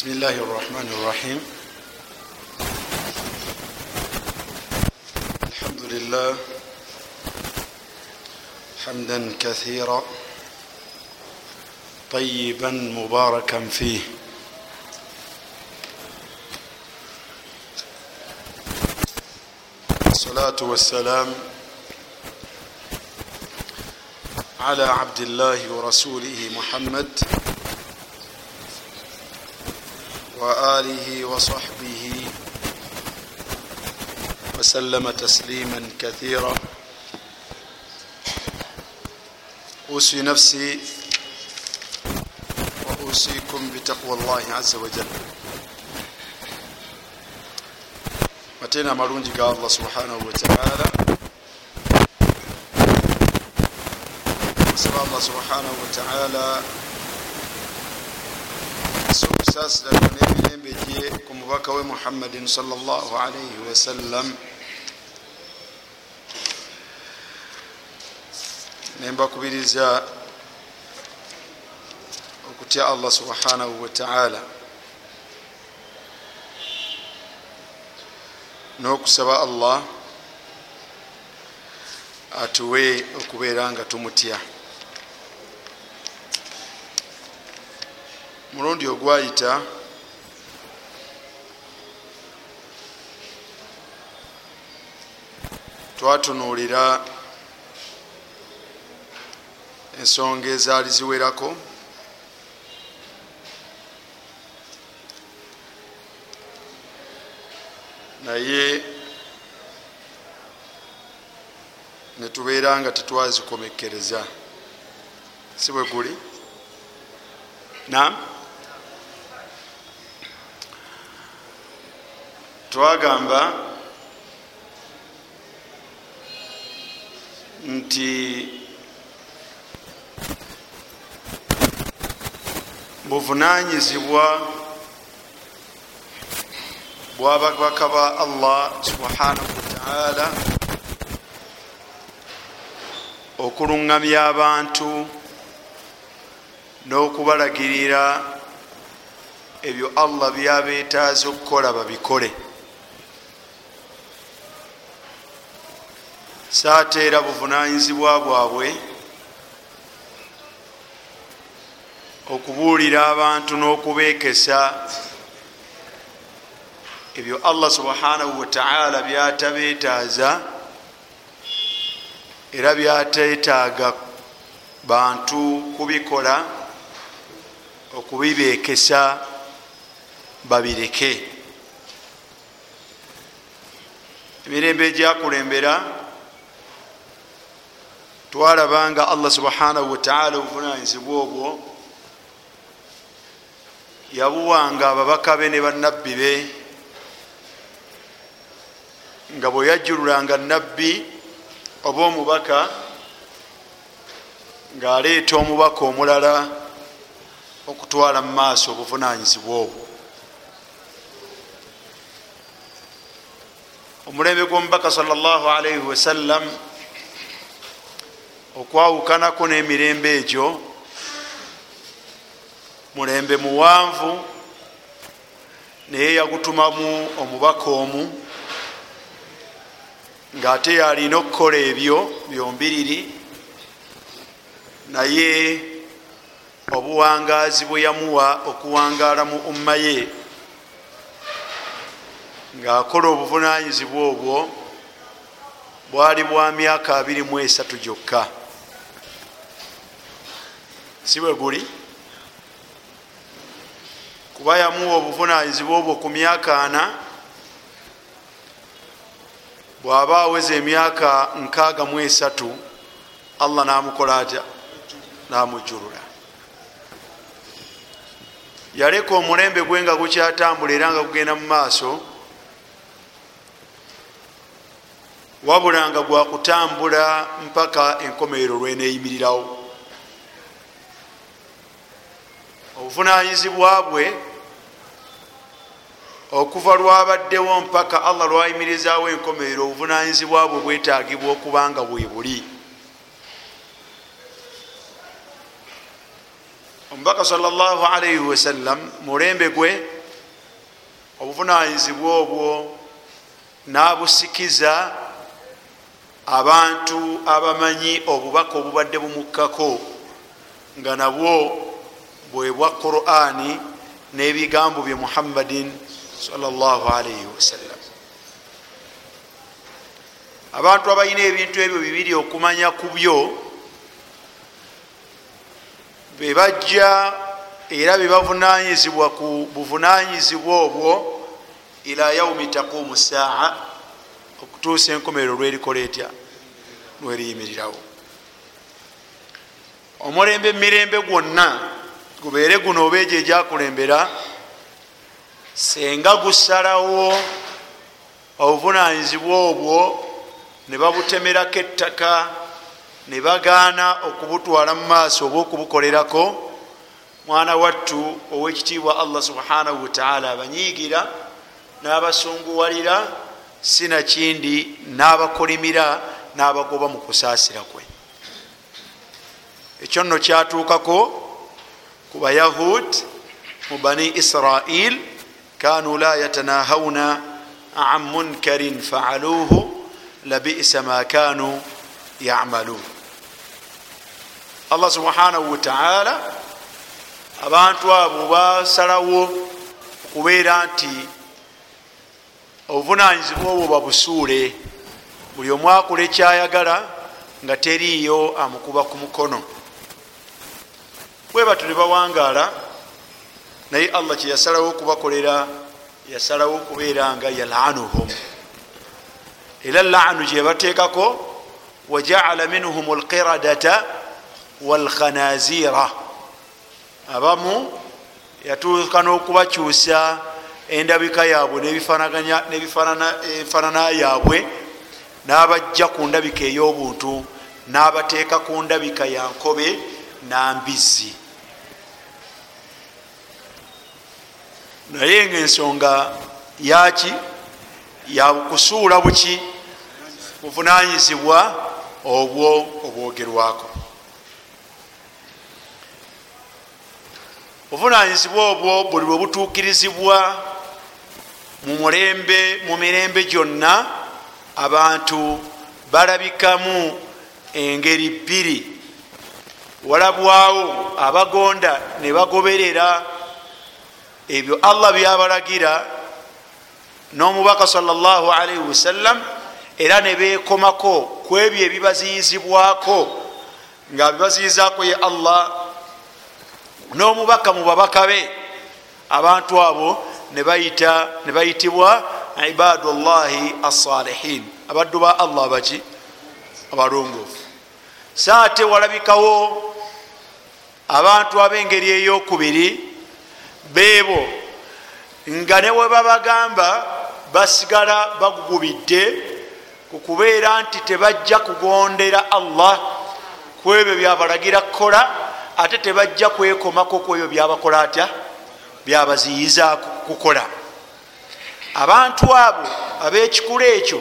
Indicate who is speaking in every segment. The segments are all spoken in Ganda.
Speaker 1: بسم الله الرحمن الرحيم الحمد لله حمدا كثيرا طيبا مباركا فيه الصلاة والسلام على عبد الله ورسوله محمد وآله وصحبه وسلم تسليما كثيرا. أوصي نفسي وأوصيكم بتقوى الله عز وجل. Mateena amalungi ga allah subhanahu wataala nsaba allah subhanahu wataala sokusaasiragane gye ku mubaka we muhammadin salllah alaihi wasallam nembakubiriza okutya allah subhanahu wataala n'okusaba allah atuwe okubeera nga tumutya. Mulundi ogwayita twatunuulira ensonga ezaali ziwerako. Naye netubeera nga tetwazikomekereza. Si bwe guli? Nam twagamba nti buvunanyizibwa bwababaka ba allah subhanahu wataala okuluŋgamya abantu n'okubalagirira ebyo allah byabeetaaza okukola babikole saateera buvunanyizibwa bwabwe okubuulira abantu n'okubeekesa ebyo allah subhanahu wataala byatabeetaaza era byateetaaga bantu kubikola okubibeekesa babireke. Emirembe egyakulembera twalabanga allah subhanahu wataala obuvunanyizibwa obwo. Yabuwanga ababaka be ne bannabbi be nga bwe yajjululanga nabbi oba omubaka ng'aleeta omubaka omulala okutwala mu maaso obuvunanyizibwa obwo. Omulembe gw'omubaka salllah alaihi wasallam okwawukanako n'emirembe egyo mulembe muwanvu naye yagutumamu omubaka omu ng'ate yalina okukola ebyo byombiriri naye obuwangaazi bwe yamuwa okuwangaala mu umma ye ng'akola obuvunanyizibwa obwo bwali bwa myaka abiri mu esatu gyokka si bwe guli. Kuba yamuwa obuvunanyizibwa obwo ku myaka ana bw'aba aweza emyaka nkaaga mu esatu allah namukola atya? Namujjulula. Yaleka omulembe gwe nga gukyatambula era nga gugenda mu maaso wabula nga gwakutambula mpaka enkomerero lweneeyimirirawo obuvunanyizibwa bwe okuva lwabaddewo mpaka allah lwayimirizaawo enkomerero obuvunanyizibwa bwe bwetagibwa okubanga bwe buli. Omubaka salllahalaihi wasallam mulembe gwe obuvunanyizibwa obwo n'abusikiza abantu abamanyi obubaka obubadde bumukkako nga nabwo bwebwa qurani n'ebigambo bye muhammadin salllahalaihi wasallam abantu abalina ebintu ebyo bibiri okumanya ku byo bebajja era bebavunanyizibwa ku buvunanyizibwa obwo ila yaumi taqumu saa okutuusa enkomerero lwerikola etya? Lweriyimirirawo omulembe emirembe gwonna gubeere guno oba egyo egyakulembera senga gusalawo obuvunanyizibwa obwo ne babutemerako ettaka ne bagaana okubutwala mu maaso oba okubukolerako. Mwana wattu owekitiibwa allah subhanahu wataala abanyiigira n'abasunguwalira sinakindi n'abakolimira n'abagoba mu kusaasira kwe. Ekyo nno kyatuukako ku bayahud mu bani israil kanu la yatanahawuna an munkarin faaluuhu labisa ma kanu yamaluun allah subhanahu wataala abantu abo basalawo okubeera nti obuvunanyizibwa obwo babusuule buli omu akola ekyayagala nga teriiyo amukuba ku mukono bwe batu ne bawangaala naye allah kyeyasalawo okubakolera yasalawo okubeera nga yalanuhum era lanu gyebateekako wajaala minhum alqiradata walkhanazira abamu yatuuka n'okubakyusa endabika yaabwe nebifaanana yaabwe n'abajja ku ndabika ey'obuntu n'abateeka ku ndabika ya nkobe naye ngaensonga yaki yakusuula buki? Buvunanyizibwa obwo obwogerwako. Obuvunanyizibwa obwo buli bwe butuukirizibwa mu mulembe mu mirembe gyonna abantu balabikamu engeri bbiri. Walabwawo abagonda ne bagoberera ebyo allah byabalagira n'omubaka salllahalaihi wasallam era ne bekomako ku ebyo ebibaziyizibwako nga bibaziyizaako ye allah n'omubaka mu babaka be. Abantu abo ne bayitibwa ibadu llahi assalihin abaddu ba allah baki? Abalongoofu. Saate walabikawo abantu ab'engeri eyokubiri beebo. Nga ne we babagamba basigala bagugubidde ku kubeera nti tebajja kugondera allah ku ebyo byabalagira kukola ate tebajja kwekomako ku ebyo byabakola atya? Byabaziyiza kukola. Abantu abo ab'ekikula ekyo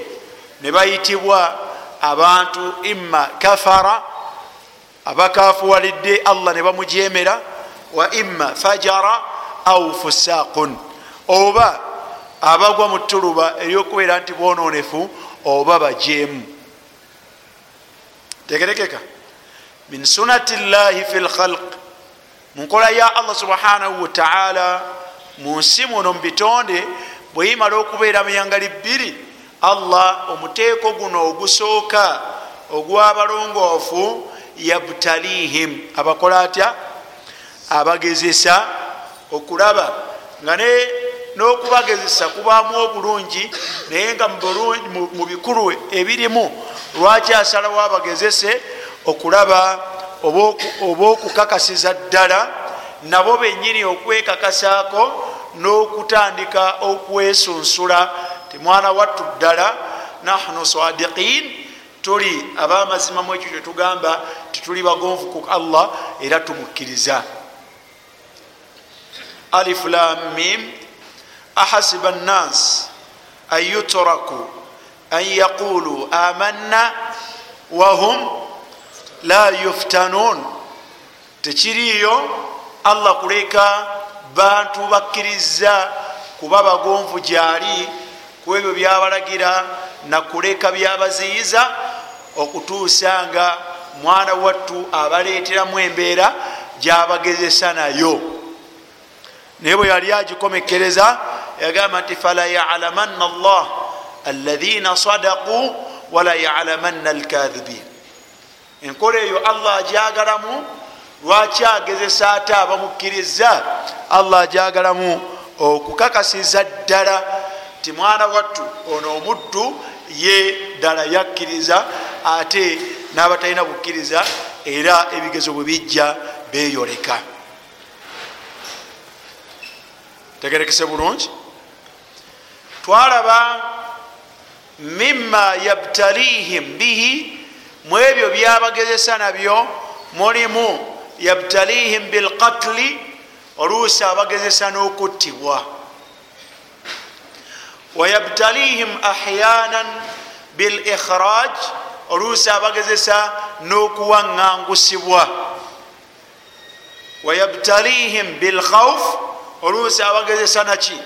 Speaker 1: ne bayitibwa abantu imma kafara abakafuwalidde allah ne bamujemera wa imma fajara au fusaqun oba abagwa mu tuluba eryokubeera nti bononefu oba bajemu tegerekeka. Min sunati llahi fi lkhalq munkola ya allah subhanahu wataala munsi muno mubitonde bweyimala okubeera muyangali bbiri allah omuteeko guno ogusooka ogwabalongoofu yabtalihim. Abakola atya? Abagezesa okulaba nga n'okubagezesa kubaamu obulungi naye nga mu bikulu ebirimu lwaki asalawo abagezese okulaba oba okukakasiza ddala nabo benyini okwekakasaako n'okutandika okwesunsula timwana wattu ddala nahnu sadiqin tuli abamazima mu ekyo kyetugamba tituli bagonvu ku allah era tumukkiriza alif lam mim ahasiba nnas an yutraku an yaqulu amanna wahum la yuftanun. Tekiriyo allah kuleka bantu bakkiriza kuba bagonvu gyali ku ebyo byabalagira nakuleka byabaziyiza okutuusa nga mwana wattu abaleeteramu embeera gyabagezesa nayo naye bwe yali agikomekereza yagamba nti fala yalamanna allah alaina sadaku wala yalamanna alkadhibin. Enkola eyo allah ajagalamu lwaki agezesa ate abamukkiriza? Allah ajagalamu okukakasiza ddala ti mwana wattu ono omuddu ye ddala yakkiriza ate n'abatalina bukkiriza era ebigezo bwe bijja beyoleka tegerekese bulungi? Twalaba mima yabtalihim bihi mu ebyo byabagezesa nabyo mulimu yabtalihim bilqatli oluusi abagezesa n'okuttibwa. Wayabtalihim ahyanan bilikhraj oluusi abagezesa n'okuwaŋŋangusibwa. Wayabtalihim bilkhauf oluusi abagezesa naki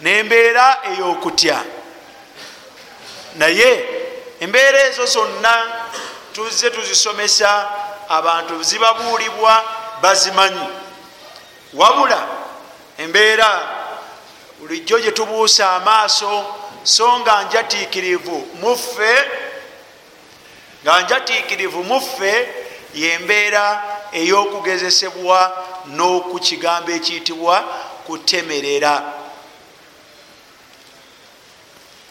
Speaker 1: nembeera ey'okutya. Naye embeera ezo zonna tuzze tuzisomesa abantu zibabuulibwa bazimanyi. Wabula embeera bulijjo gye tubuusa amaaso so nga njatiikirivu muffe nga njatiikirivu muffe yembeera ey'okugezesebwa n'oku kigambo ekiyitibwa kutemerera.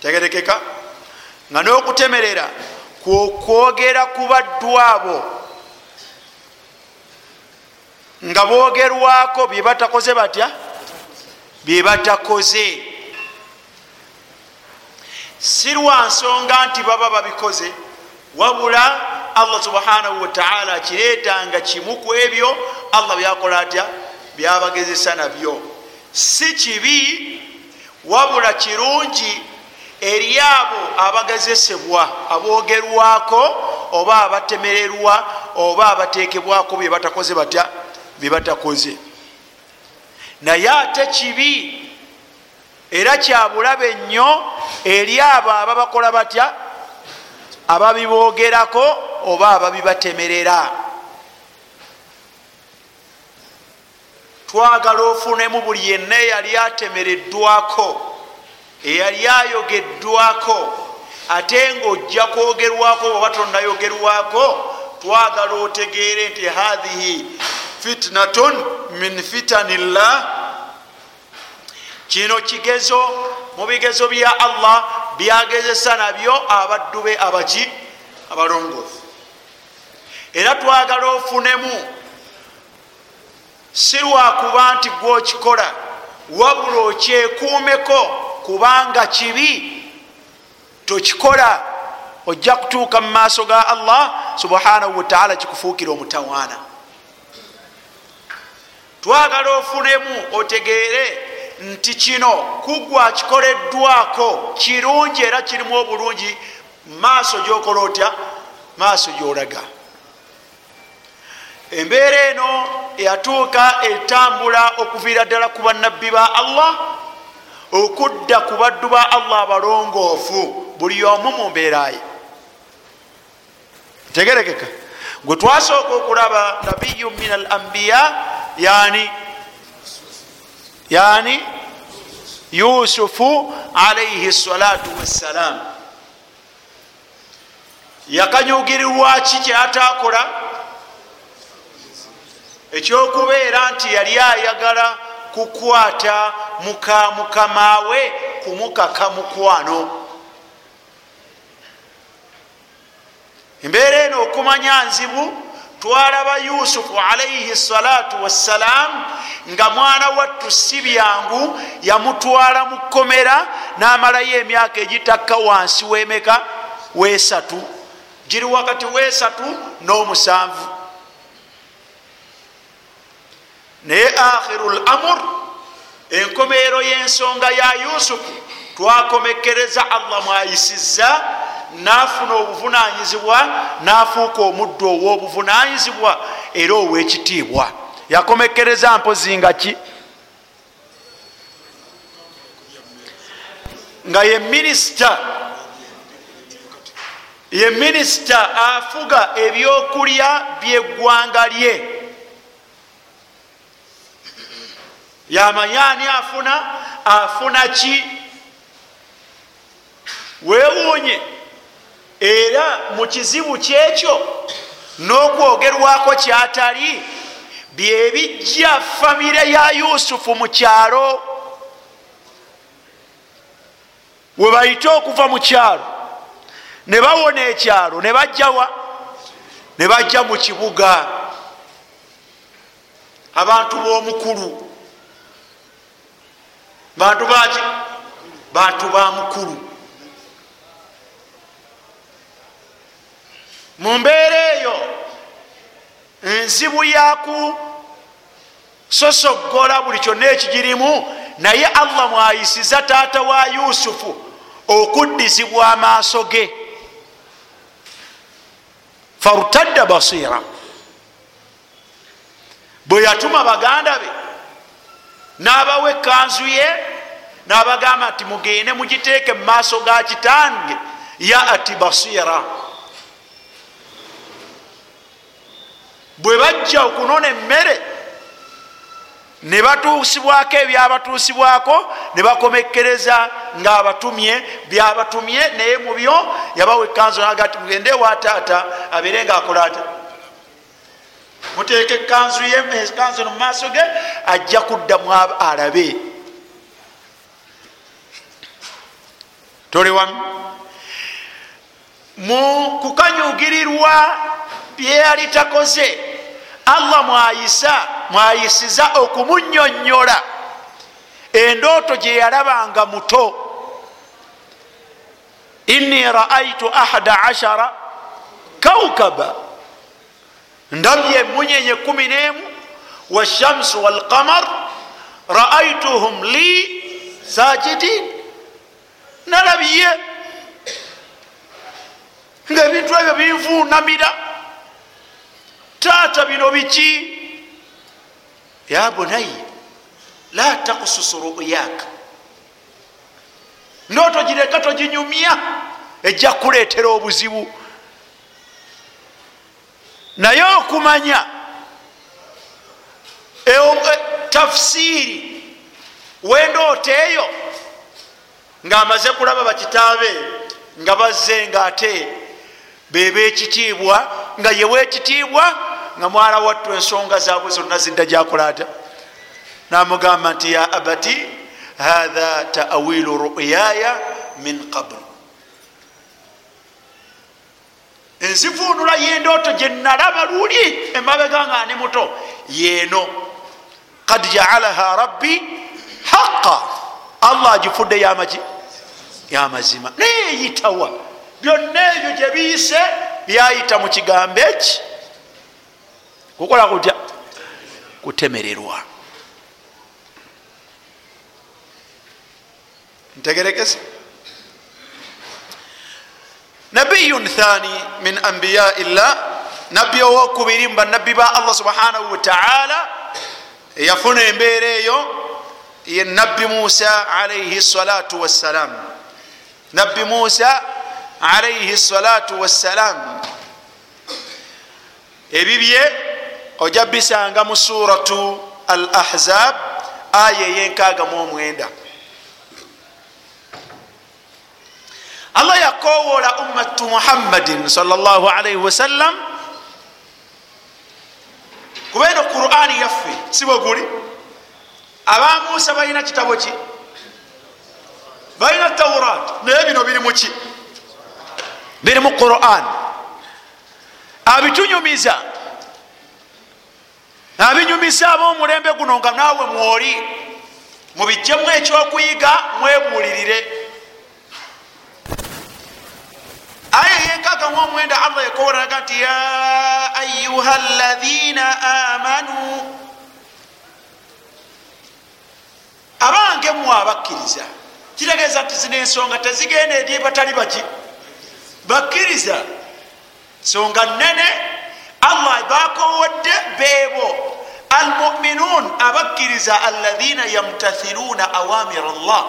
Speaker 1: Tegerekeka nga n'okutemerera kwokwogera ku baddu abo nga boogerwako bye batakoze batya? Bye batakoze. Si lwa nsonga nti baba babikoze wabula allah subhanahu wataala akireetanga kimu ku ebyo. Allah byakola atya? Byabagezesa nabyo. Si kibi wabula kirungi eri abo abagezesebwa aboogerwako oba abatemererwa oba abatekebwako byebatakoze batya? Byebatakoze naye ate kibi era kyabulabe nnyo eri abo ababakola batya? Ababiboogerako oba ababibatemerera twagala ofunemu buli yenna eyali atemereddwako eyali ayogeddwako ate ngaojja kwogerwako oba tonnayogerwako twagala otegeere nti hathihi fitnatun min fitanillah. Kino kigezo mu bigezo bya allah byagezesa nabyo abaddu be abaki abalongoofu era twagala ofunemu. Si lwakuba nti gwokikola wabula okyekuumeko kubanga kibi tokikola. Ojja kutuuka mu maaso ga allah subhanahu wataala kikufuukira omutawaana. Twagala ofunemu otegeere nti kino kugwa kikoleddwako kirungi era kirimu obulungi. Maaso gyokola otya? Maaso gyolaga embeera eno yatuuka etambula okuviira ddala ku bannabbi ba allah okudda ku baddu ba allah abalongoofu buli omu mu mbeeraye tegerekeka. Gwe twasooka okulaba nabiyu min al ambiya yani yani yusufu alaihi salatu wassalam yakanyugirirwaki kyatakola ekyokubeera nti yali ayagala kukwata muka mukamawe kumukaka mukwano. Embeera eno okumanya nzibu twalaba yusufu alaihi salatu wassalamu nga mwana wattu si byangu yamutwala mu kkomera n'amalayo emyaka egitakka wansi wemeka wesatu. Giri wakati wesatu n'omusanvu naye akhiru l amur enkomeero y'ensonga ya yusufu. Twakomekereza allah mwayisiza nafuna obuvunanyizibwa nafuuka omuddu ow'obuvunanyizibwa era ow'ekitiibwa. Yakomekereza mpozi nga ki? Nga ye minisita ye minisita afuga ebyokulya byeggwanga lye yamanyani afuna afuna ki? Wewuunye era mu kizibu kyekyo n'okwogerwako kyatali byebijja famire ya yusufu mu kyalo. Webayite okuva mu kyalo. Ne bawona ekyalo ne bajjawa ne bajja mu kibuga. Abantu b'omukulu bantu baki bantu ba mukulu. Mu mbeera eyo nzibu yaku sosogola buli kyonna ekigirimu naye allah mwayisiza taata wa yusufu okuddizibwa amaaso ge. Fartadda basira bwe yatuma baganda be n'abawa ekanzu ye n'abagamba nti mugende mugiteeke mu maaso ga kitange. Yaati basira bwe bajja okunona emmere ne batuusibwako ebyabatuusibwako ne bakomekereza ngaabatumye byabatumye naye mu byo yabawa ekanzu naga ti mugende wa taata abeere nga akola ata muteeka ekanzu ye ekanzu no mumaaso ge ajja kuddamu alabe toli wamu mu kukanyugirirwa byeyali takoze allah mwayisa mwayisiza okumunyonyola. Endooto gye yalabanga muto. Inni raaitu ahada ashara kaukaba ndabye emunyenye kumi nemu washamsu walqamar raaituhum li sajidin nalabye nga ebintu ebyo binfunamira. Taata bino biki? Ya bunayi la takususu ruyaka. Ndooto gireka toginyumya ejja kuleetera obuzibu. Naye okumanya tafusiiri wendooto eyo ngaamaze kulaba bakitaabe nga bazze nga ate beba ekitiibwa nga yewa ekitiibwa nga mwala wattu ensonga zaabwe zonna zidda gyakulata namugamba nti ya abati hatha taawilu ruyaya min qabl. Enzivuunula yendooto gyenalaba luli emabega nga ni muto? Yeeno. Kad jaalaha rabbi haqa allah agifudde yamaki yamazima naye eyitawa byonna ebyo gyebiyise byayita mu kigambo eki kukola kutya? Kutemererwa. Ntegerekese. Nabiyun thani min ambiyai llah nabbi owokubiri mu banabbi ba allah subhanahu wataala eyafuna embeera eyo ye nabbi musa alaihi salatu wassalam. Nabbi musa alaihi salatu wassalam. Ebibye ojja bisanga mu suratu al ahzab aya eyenkaaga mu omwenda. Allah yakowola ummatu muhammadin salaalii wasallam. Kuba eno qurani yaffe sibwe guli aba musa balina kitabo ki? Balina taurat naye bino biri muki biri mu quran. Abitunyumiza. Abinyumiza ab'omulembe guno nga naawe mwoli. Mubijjemu ekyokuyiga mwebuulirire. Aya yenkaga mu omwenda allah yakowolaga nti ya ayuha ladhina amanu abange mwe abakkiriza kitegeeza nti zina ensonga tezigenda eri batali baki. Bakkiriza. Nsonga nene allah bakowodde beebo. Almuminun abakkiriza alaina yamtathiluna awamir llah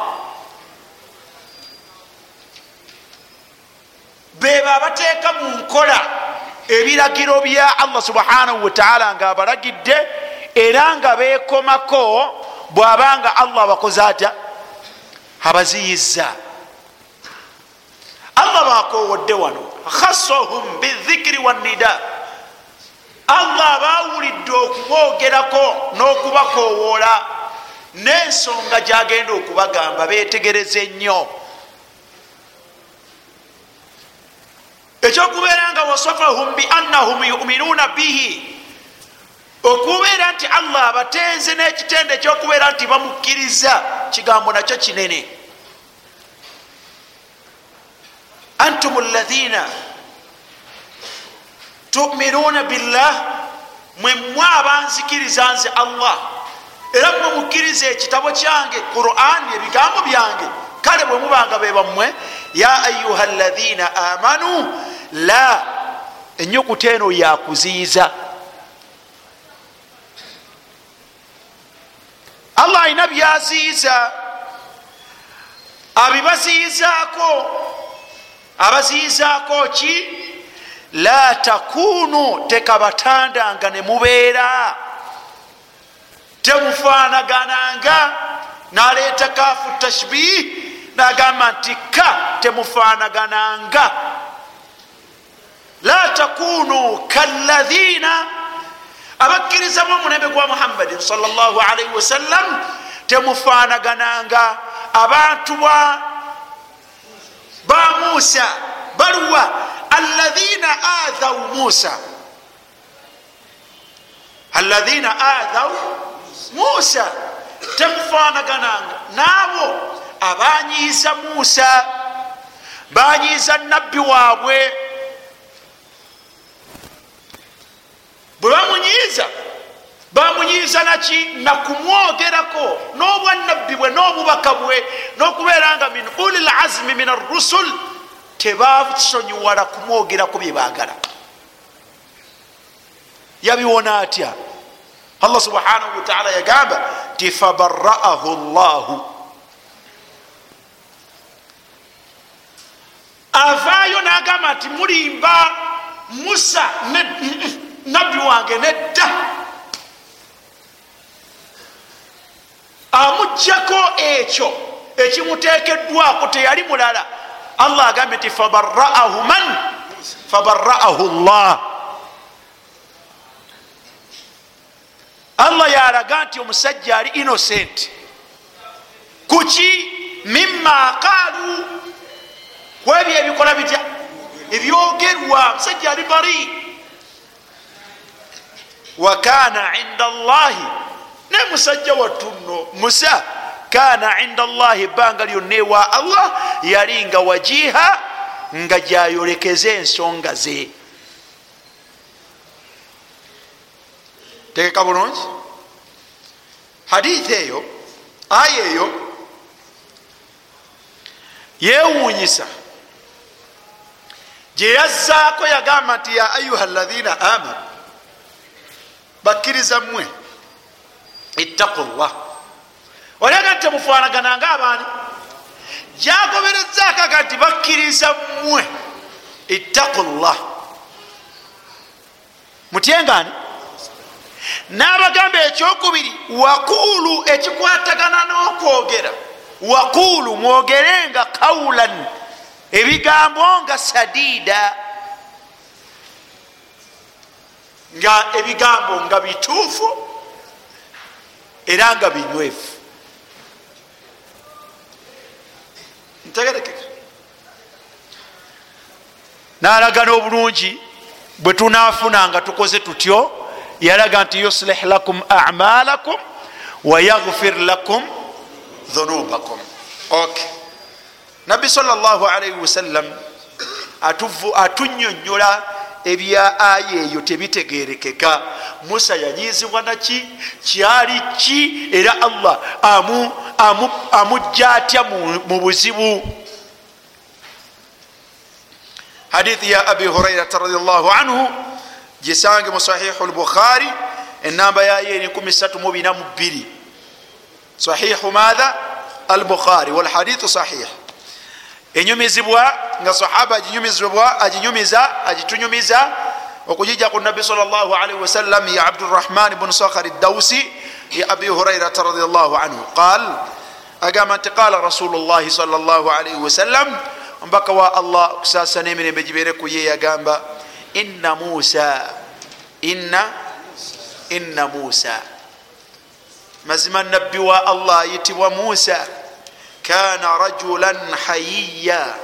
Speaker 1: beba abateeka mu nkola ebiragiro bya allah subhanahu wataala nga abalagidde era nga bekomako bwabanga allah abakoze atya? Abaziyiza. Allah bakowodde wano. Khasahum bidhikiri wanida allah bawulidde okubogerako n'okubakowoola. N'ensonga gyagenda okubagamba betegereze nnyo ekyokubeera nga wasafahum biannahum yuminuuna bihi okubeera nti allah abatenze n'ekitende ekyokubeera nti bamukkiriza kigambo nakyo kinene. Antum lathina tuminuuna billah mwe mwe abanzikiriza nze allah. Era mwe mukkiriza ekitabo kyange qurani ebigambo byange kale bwe mubanga be bammwe ya ayuha lathina amanu la enyukuta eno yakuziyiza allah alina byaziyiza abibaziyizaako abaziyizaako ki? La takunu tekabatandanga ne mubeera. Temufaanagananga naleeta kafu tashbih nagamba nti ka temufaanagananga la takunu kallathina abakkirizamu omulembe gwa muhammadin salaalaihi wasallam temufaanagananga. Abantu ba musa baluwa alathina athau musa. Alathina athau musa. Temufaanagananga. Naabo abanyiiza musa banyiiza nabbi waabwe bwe bamunyiiza bamunyiiza naki nakumwogerako n'obwanabbi bwe n'obubaka bwe n'okubeera nga min uli lazmi min arusul tebasonyiwala kumwogerako bye baagala. Yabiwona atya? Allah subhanahu wataala yagamba ti fabaraahu llahu avaayo n'agamba nti mulimba musa nabbi wange nedda. Amugjako ekyo ekimutekeddwako teyali mulala. Allah agambye nti fabaraahu man? Fabaraahu llah allah yalaga nti omusajja ali innocent. Kuki? Mima qaalu. Kwebyo ebikola bitya? Ebyogerwa. Musajja ali bari wakana inda llahi ne musajja wattuno musa kana inda llahi ebbanga lyonna ewa allah yali nga wajiha nga gyayolekeza ensonga ze. Tegeka bulungi? Hadithi eyo aya eyo yewunyisa gyeyazzaako yagamba nti ya ayuha lathina amanu bakkiriza mmwe ittaqu llah olaga nti temufaanagananga abaani gyagoberezzaako aga nti bakkiriza mmwe ittaqu llah mutyengani n'abagamba ekyokubiri wakuulu ekikwatagana n'okwogera. Wakuulu mwogerenga kaulan ebigambo nga sadiida nga ebigambo nga bituufu era nga binywefu ntegerekeka nalagana obulungi bwe tunafuna nga tukoze tutyo yalaga nti yuslih lakum amalakum wayaghfir lakum dhunubakum. Ok. Nabbi salllahalaihi wasallam atunyonyola ebya aya eyo tebitegerekeka musa yanyizibwa naki kyali ki era allah amujja atya mu buzibu? Hadithi ya abi hurairata radiallahu anhu gisange mu sahihu lbukhari enamba yayo eri 342 sahihu matha albukhari walhadithu sahih enyumizibwa nga sahaba aginyumiza agitunyumiza okujija ku nabi salllahalihi wasallam ya abdurahman bnu sakhar dawsi ya abi hurairata radiallahu anhu. Qal agamba nti qala rasulu llahi salllahalihi wasallam omubaka wa allah okusasana emirembe gibere kuye yagamba inna musa inna inna musa. Mazima nabbi wa allah ayitibwa musa kana rajulan hayiya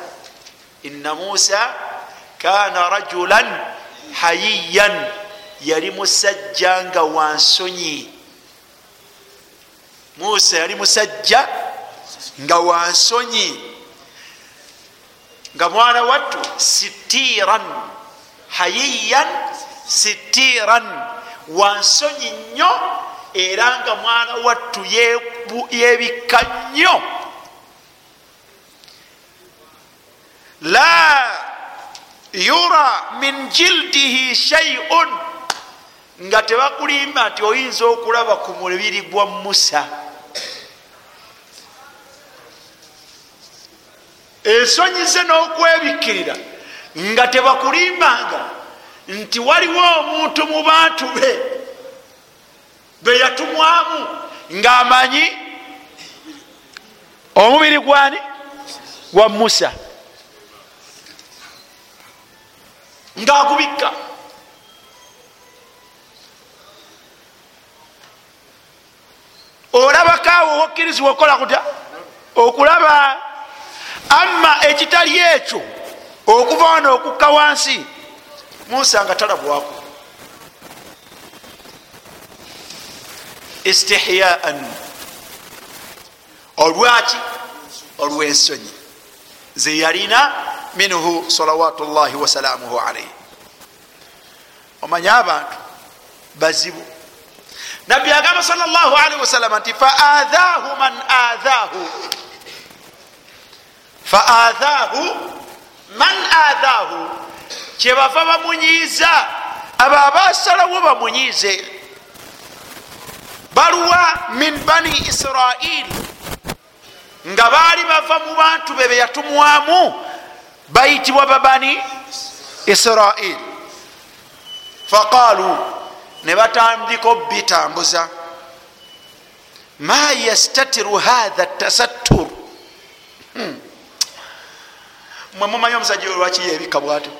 Speaker 1: inna musa kana rajulan hayiyan yali musajja nga wansonyi musa yali musajja nga wansonyi nga mwana wattu sitiran hayiyan sitiran wansonyi nnyo era nga mwana wattu yebikka nnyo la yura min jildihi shaiun nga tebakulimba nti oyinza okulaba ku mubiri gwa musa. Ensonyize n'okwebikirira nga tebakulimbanga nti waliwo omuntu mu bantu be be yatumwamu ngaamanyi omubiri gwani? Gwa musa ngaagubikka olabakaawo owokkirizibwa okukola kutya okulaba amma ekitali ekyo okuva wano okukka wansi musa nga talabwako istihyaan olwaki olwensonyi zeyalina minhu salawatu llahi wasalamuhu alaihi omanye abantu bazibu. Nabbi agamba sal llah alaihi wasalama nti faadhahu man adhahu faadhahu man adhahu kyebava bamunyiiza abo abasalawo bamunyiize. Baluwa min bani israili nga baali bava mu bantu be beyatumwamu bayitibwa babani? Israili faqalu ne batandika obitambuza ma yastatiru hatha tasattur? Hmm. mwe mumanyi omusajja oyo lwaki yebika bwato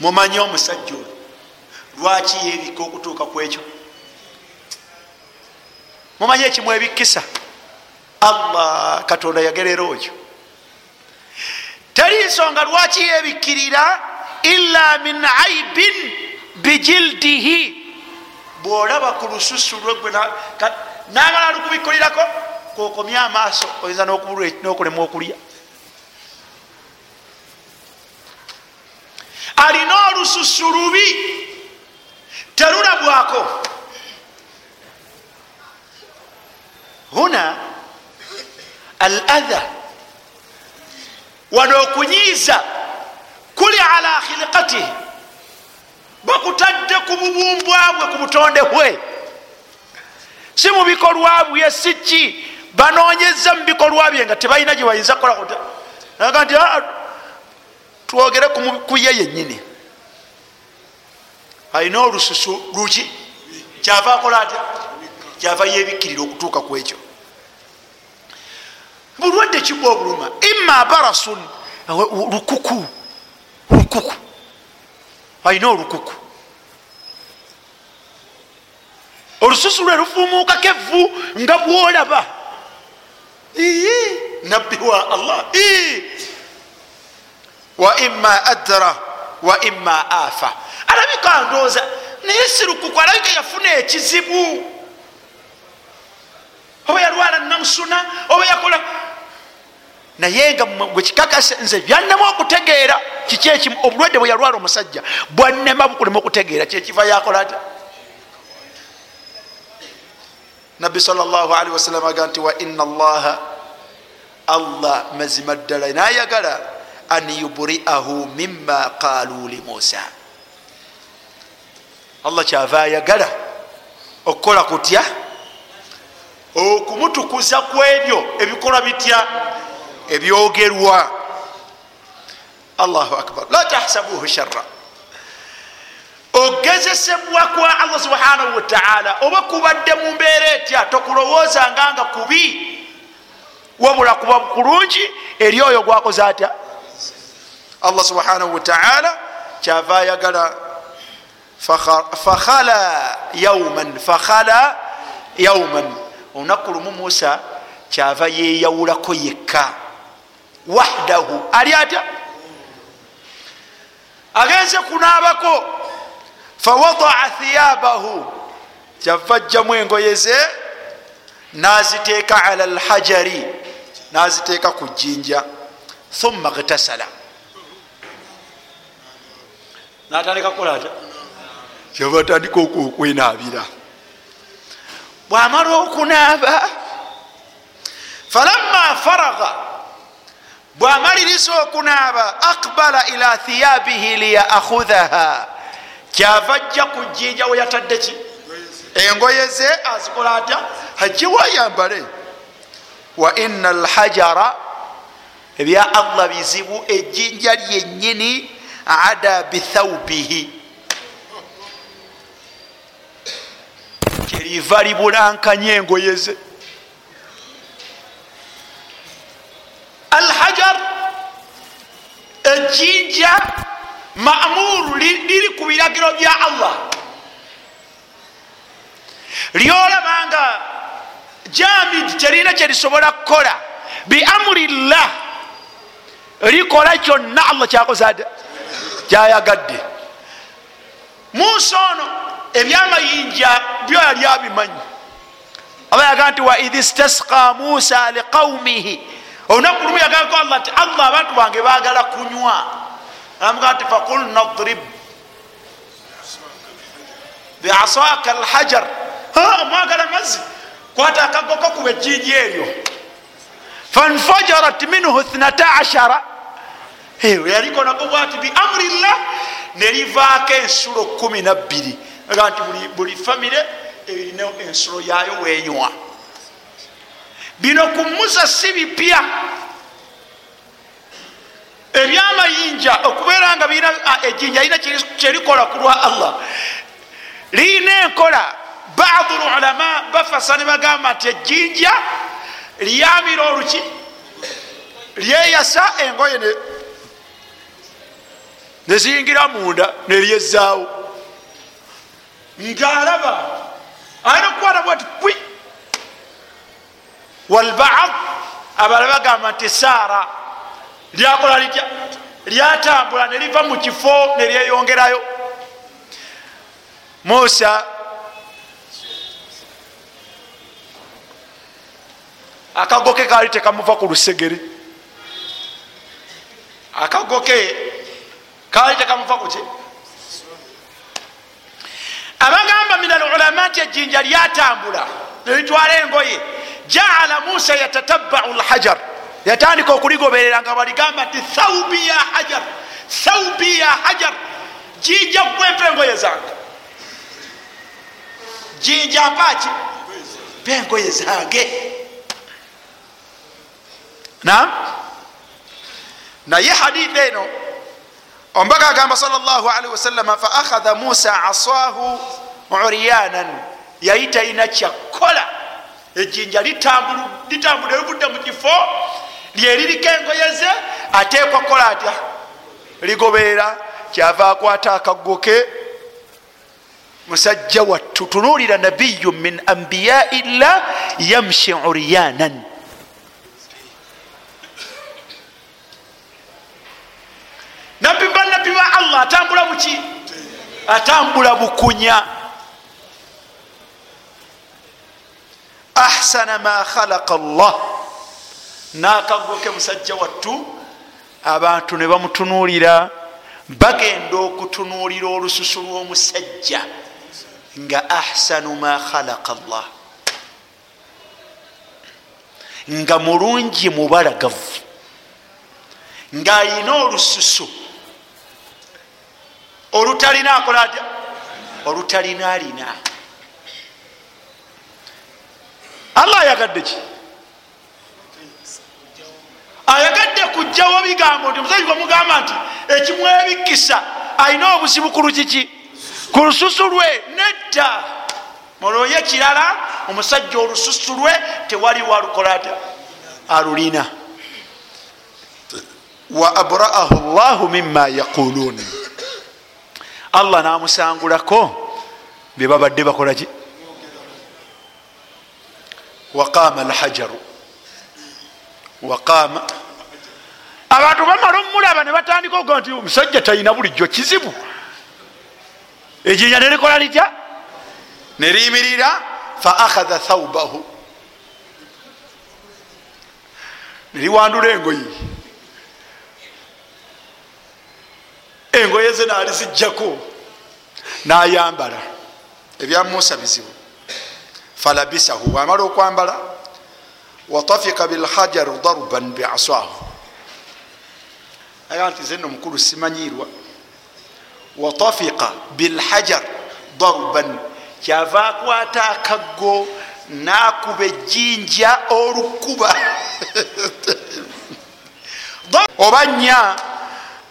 Speaker 1: mumanyi omusajja oyo lwaki yebika okutuuka ku ekyo? Mumanyi ekimwebikisa allah katonda yagerera okyo teri nsonga lwaki yebikirira ila min aibin bijildihi. Bwolaba ku lususu lwe nagala lukubikulirako kokomye amaaso oyinza nokulema okulya. Alina olususu lubi terulabwako. Huna al adha wano okunyiiza kuli ala khilqatihi bakutadde ku bubumbwa bwe ku butonde bwe. Si mu bikolwa bye si ki? Banoonyeza mu bikolwa bye nga tebalina gye bayinza kukola kuta aga nti twogere ku ye yennyini. Alina olususu luki? Kyava akola atya? Kyava yebikkirira okutuuka ku ekyo bulwadde kibwa obuluma. Ima barasun lukuku lukuku. Alina olukuku olususu lwe lufumuukako evvu nga bwolaba. Nabbi wa allah. Wa ima adra wa ima afa. Alabika ndooza naye sirukuku alabika yafuna ekizibu. Oba yalwala namusuna oba yakola naye nga bwekikakase nze byannema okutegeera kiki ekimu? Obulwadde bwe yalwala omusajja bwannema bukulema okutegeera kyekiva yakola ati nabbi salllahalihi wasallam aga nti wa ina allaha allah mazima ddala. Nayagala an yuburiahu mima qaalu li musa allah kyava ayagala okukola kutya? Okumutukuza ku ebyo ebikolwa bitya ebyogerwa. Allahu akbar. La tahsabuhu sharra. Ogezesebwa kwa allah subhanahu wataala oba kubadde mu mbeera etya tokulowoozanga nga kubi? Wabula kuba kulungi eri oyo gwakoze atya? Allah subhanahu wataala kyava ayagala. Fakhala yauman fakhala yauman olunaku lumu musa kyava yeyawulako yekka wahdahu. Ali atya? Agenze kunaabako. Fawadaa thiyabahu. Kyava ajjamu engoye ze naziteeka ala lhajari naziteeka ku jjinja. Thumma gtasala natandika kukola ata kyava atandika okwenaabira bwamala okunaaba falamma faraga bwamaliriza okunaaba akbala ila thiyabihi liyaakhudaha kyava ajja ku jjinja we yatadde ki? Engoye ze azikola atya? Hajiwa yambale wa ina alhajara ebya allah bizibu ejjinja lyenyini ada bithaubihi kyeriva libulankanya engoye ze alhajar ejjinja mamuru liri ku biragiro bya allah. Lyolabanga jamid terina kyerisobola kukola. Biamuri llah likola kyonna allah kyakoze ate kyayagadde musa ono ebyamayinja byo yali abimanyi. Aba yaga nti waidh istasqa musa liqaumihi olunaku lumu yagako allah nti allah abantu bange bagala kunywa. Amuga nti fakul nadrib biasaka alhajar. Mwagala mazzi? Kwata akagoko kuba ejjinja eryo. Fanfajarat minhu thnata ashara yaliko nago bwati biamri llah nerivaako ensulo kumi nabbiri aga nti buli famire erina ensulo yayo wenywa bino ku musa si bipya ebyamayinja okubeera nga birina ejjinja lina kyerikola ku lwa allah. Lirina enkola. Badu lulama bafasa ne bagamba nti ejjinja lyamira oluki lyeyasa engoye neziyingira munda neryezaawo ngaalaba alina okukwata bwati pwi walbaad abala bagamba nti saara lyakola litya? Lyatambula neliva mu kifo neryeyongerayo musa akago ke kaali tekamuva ku lusegere. Akago ke kaali tekamuva kuki abagamba min alulama nti ejjinja lyatambula nelitwala engoye jaala musa yatatabau lhajar yatandika okuligoberera nga baligamba nti thaubi ya hajar thaubi ya hajar jinja gwempa engoye zange. Jinja mpaki mpa engoye zange. Nam naye hadith eno ombaga agamba sal llah alihi wasallama fa akhadha musa asahu uryanan yali talina kyakola ejjinja litambula livudde mu kifo lyeririko engoye ze ateekwa kukola atya? Ligoberera kyava akwata akaggo ke. Musajja wattu tunuulira nabiyu min ambiyai llah yamshi uryanan nabbi bannabbi ba allah atambula muki atambula bukunya ahsana ma khalaqa llah nakagoke musajja wattu abantu ne bamutunuulira bagenda okutunuulira olususu lw'omusajja nga ahsanu ma khalaqa llah nga mulungi mubalagavu ng'ayina olususu olutalina akola atya olutalinalina allah ayagadde ki? Ayagadde kujjawo bigambo nti musajja gwamugamba nti ekimwebikisa alina obuzibu ku lukiki? Ku lususu lwe nedda. Mulooye kirala omusajja olususu lwe tewali walukolata alulina. Wa abraahu llahu mima yaquluun allah namusangulako byebabadde bakolaki waqama alhajaru waqama abantu bamala omulaba ne batandika okuga nti omusajja talina bulijjo kizibu. Ejinya nerikola litya? Neriyimirira fa akhadha thaubahu neriwandula engoyi engoye ze nalizijjako nayambala. Ebya musa bizibu falabisahu wamala okwambala watafika bilhajaru daruban biasahu aga nti zeno mukulu simanyirwa watafika bilhajar daruban kyava akwata akaggo nakuba ejjinja olukuba oba nya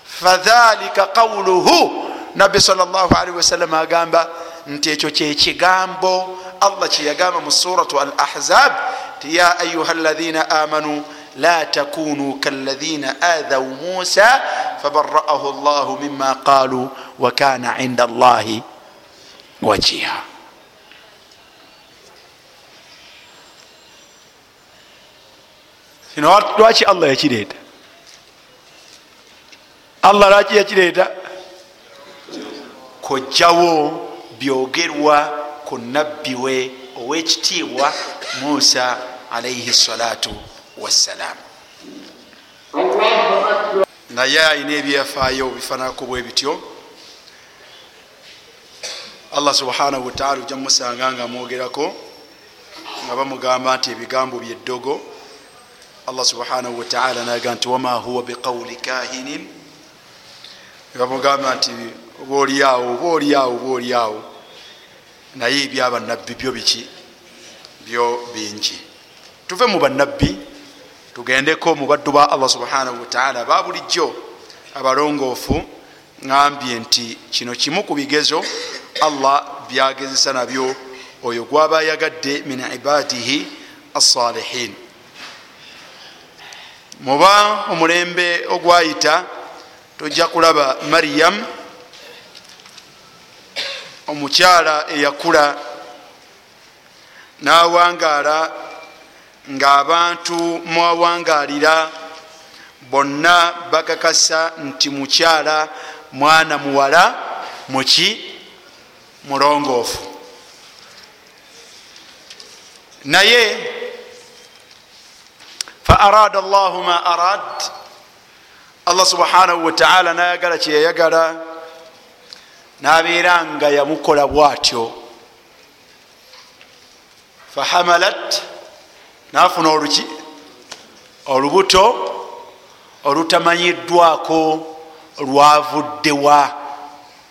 Speaker 1: fadhalika qawluhu nabbi salllahalihi wasallama agamba nti ekyo kyekigambo allah kyeyagamba mu suratu al ahzab ti ya ayuha alaina amanu la takunu kaladina adhau musa fabaraahu llahu mima qalu wakana inda allahi wajiha. Kino lwaki allah yakireeta? Allah lwaki yakireeta? Kojjawo byogerwa ku nabbi we owekitiibwa musa alaihi salatu wassalam naye ayina ebyafaayo bifanako bwe bityo. Allah subhanahu wataala ojja mumusanga nga amwogerako nga bamugamba nti ebigambo byeddogo allah subhanahu wataala naga nti wama huwa biqauli kahinin? Bamugamba nti oliawo oba oliawo naye ebyabannabbi byo biki? Byo bingi. Tuve mu bannabbi tugendeko mu baddu ba allah subhanahu wataala ba bulijjo abalongoofu ŋambye nti kino kimu ku bigezo allah byagezesa nabyo oyo gwaba ayagadde min ibadihi assalihin muba omulembe ogwayita tojja kulaba maryam omukyala eyakula nawangaala ng'abantu mwawangalira bonna bakakasa nti mukyala mwana muwala muki mulongoofu. Naye fa arada llahu ma arad allah subhanahu wataala nayagala kyeyayagala nabeera nga yamukola bwatyo. Fahamalat nafuna oluki olubuto olutamanyiddwako lwavuddewa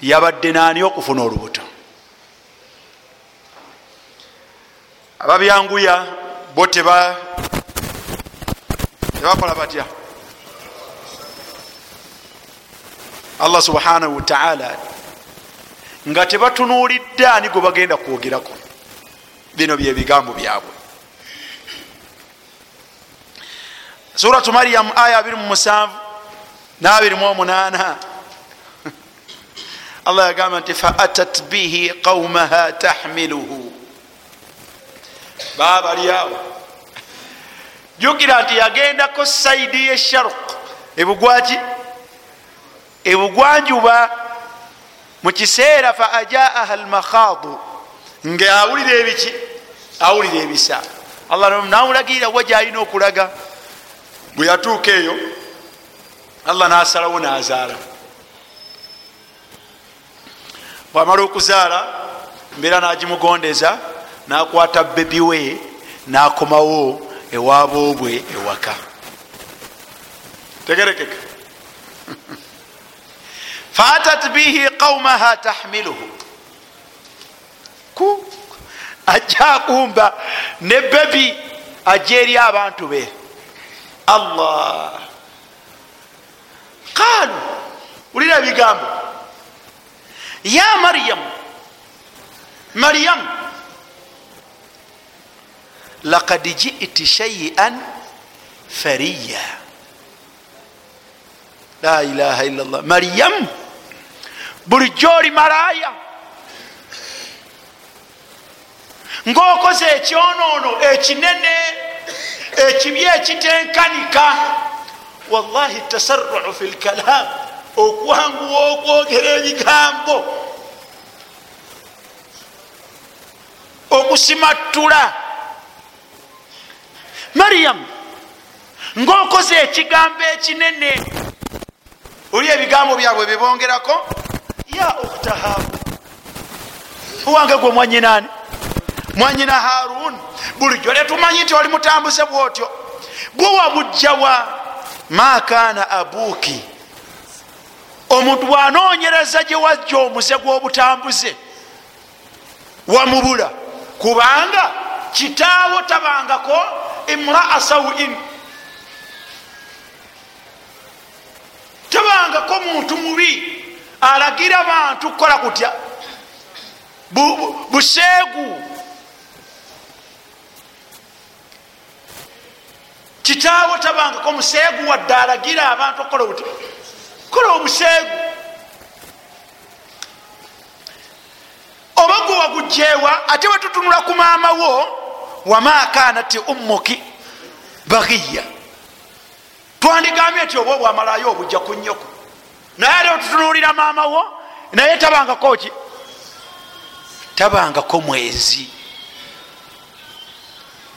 Speaker 1: yabadde nani okufuna olubuto? Ababyanguya bo teba tebakola batya? Allah subhanahu wataala nga tebatunulidde ani gwe bagenda kwogerako. Bino byebigambo byabwe. Suratu maryamu aya 27 n28 allah yagamba nti faatat bihi qaumaha tahmiluhu. Babalyawo jukira nti yagendako saidi yesharuk ebugwaki? Ebugwanjuba mukiseera fa ajaaha almakhadu nga awulira ebiki awulira ebisa. Allah namulagirira wa gyalina okulaga? Bwe yatuuka eyo allah nasalawo nazaala. Bwamala okuzaala mbeera nagimugondeza nakwata bebiwe nakomawo ewaboobwe ewaka. Tegerekeka faatat bihi qaumaha tahmiluhu ajja akumba ne bebi ajja eri abantu be allah qaalu ulira ebigambo ya maryamu maryamu lakad jiti shaian fariya la ilaha illa llah maryamu bulijjo oli malaya ngaokoze ekyonoono ekinene ekibi ekitenkanika. Wallahi tasaruu fi lkalam okwanguwa okwogera ebigambo. Okusimattula. Maryamu ngaokoze ekigambo ekinene. Oli ebigambo byabwe bibongerako ya okutahabu owange gwe mwanyinaani mwanyina harun. Bulijjo letumanyi nti oli mutambuze bwotyo. Gwe wabujjawa makana abuuki omuntu bwanonyereza gye wajja omuze gw'obutambuze wamubula. Kubanga kitaawo tabangako imraa sawin tabangako muntu mubi alagira bantu kukola kutya? Buseegu kitaawo tabangako museegu wadde alagira abantu okukola buti kola obuseegu oba gwe wagujeewa ate wetutunula ku maama wo wama kanati ummuki bagiya twandigambye nti oba obwamalayo obujja ku nnyoko naye ate wetutunulira maama wo naye tabangako ki? Tabangako mwezi.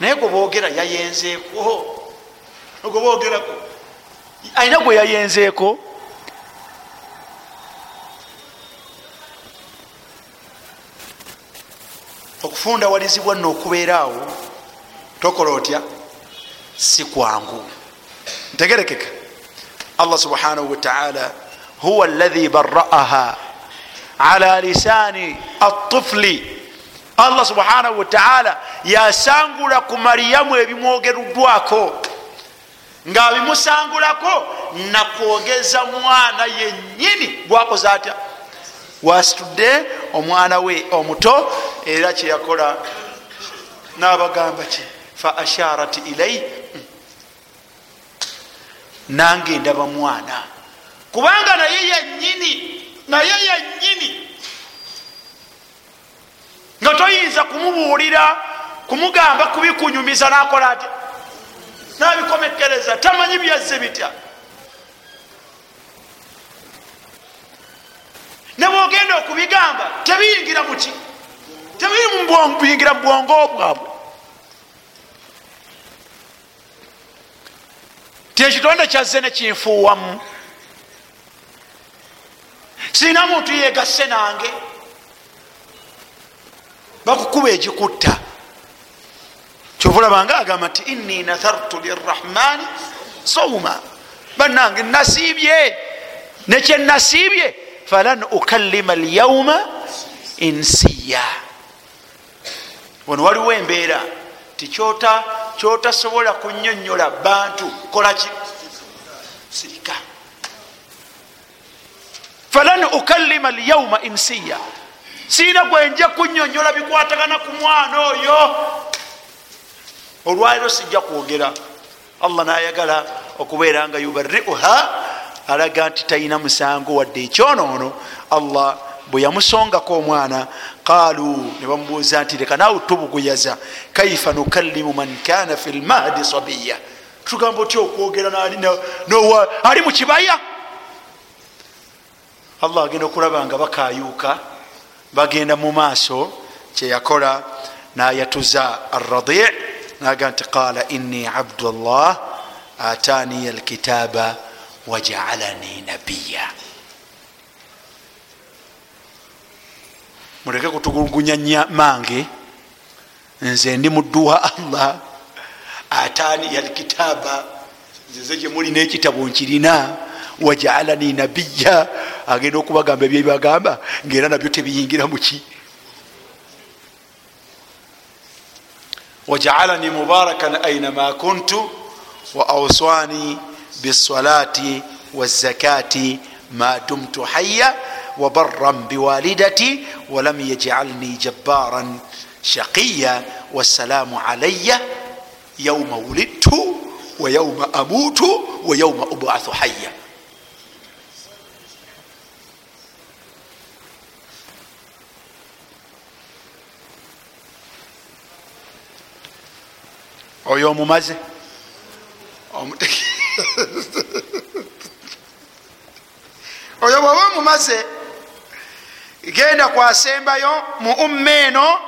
Speaker 1: Naye gwe boogera yayenzeeko. Ogwogerako ayina gwe yayenzeeko? Okufundawalizibwa nno okubeera awo tokola otya? Si kwangu. Ntegerekeka. Allah subhanahu wataala huwa alahi baraaha ala lisani atufli allah subhanahu wataala yasangula ku mariyamu ebimwogeruddwako ngaabimusangulako nakwogeza mwana yenyini gwakoze atya wasitudde omwana we omuto era kyeyakola nabagamba ki? Fa asharat ilai nange ndaba mwana kubanga naye yenyini naye yenyini nga toyinza kumubuulira kumugamba kubikunyumiza nakola atya? Nabikomekereza tamanyi byazze bitya? Nebwogenda okubigamba tebiyingira muki tebiyingira mubwongo bwabwe. Ti ekitonde kyazze nekinfuuwamu sirina muntu yegasse nange. Bakukuba egikutta. Kyovulabanga agamba nti inni nathartu lirahmani sauma banange nasiibye nekyenasiibye falan ukallima lyauma insiya. Wano waliwo embeera. Tikyota kyotasobola kunyonyola bantu. Kolaki sirika falan ukallima lyauma insiya. Siina gwenja kunyonyola bikwatagana ku mwana oyo. Olwaliro sijja kwogera. Allah nayagala okubeera nga yubariuha alaga nti talina musango wadde ekyonoono. Allah bwe yamusongako omwana qaalu ne bamubuuza nti leka naawe tubuguyaza. Kaifa nukallimu man kana fi lmahdi sabiya? Tugamba otya okwogera ali mu kibaya allah agenda okulaba nga bakayuuka bagenda mu maaso kyeyakola nayatuza arradi naga nti qala inni abdullah ataniya alkitaba wajaalani nabiya muleke kutugulugunya mange nze ndi muddu wa allah ataniya alkitaba nzize gyemulina ekitabo nkirina wajaalani nabiya agenda okubagamba ebyebagamba ngaera nabyo tebiyingira muki wajaalani mubarakan ainama kuntu wa auswani bisalati wazakati ma dumtu haya wabaran biwalidati walam yajalni jabbaran shaqiya wassalamu alaya yauma wulidtu wa yauma amutu wa yauma ubathu haya oyo omumaze? Oyo bwoba omumaze genda kwasembayo mu umma eno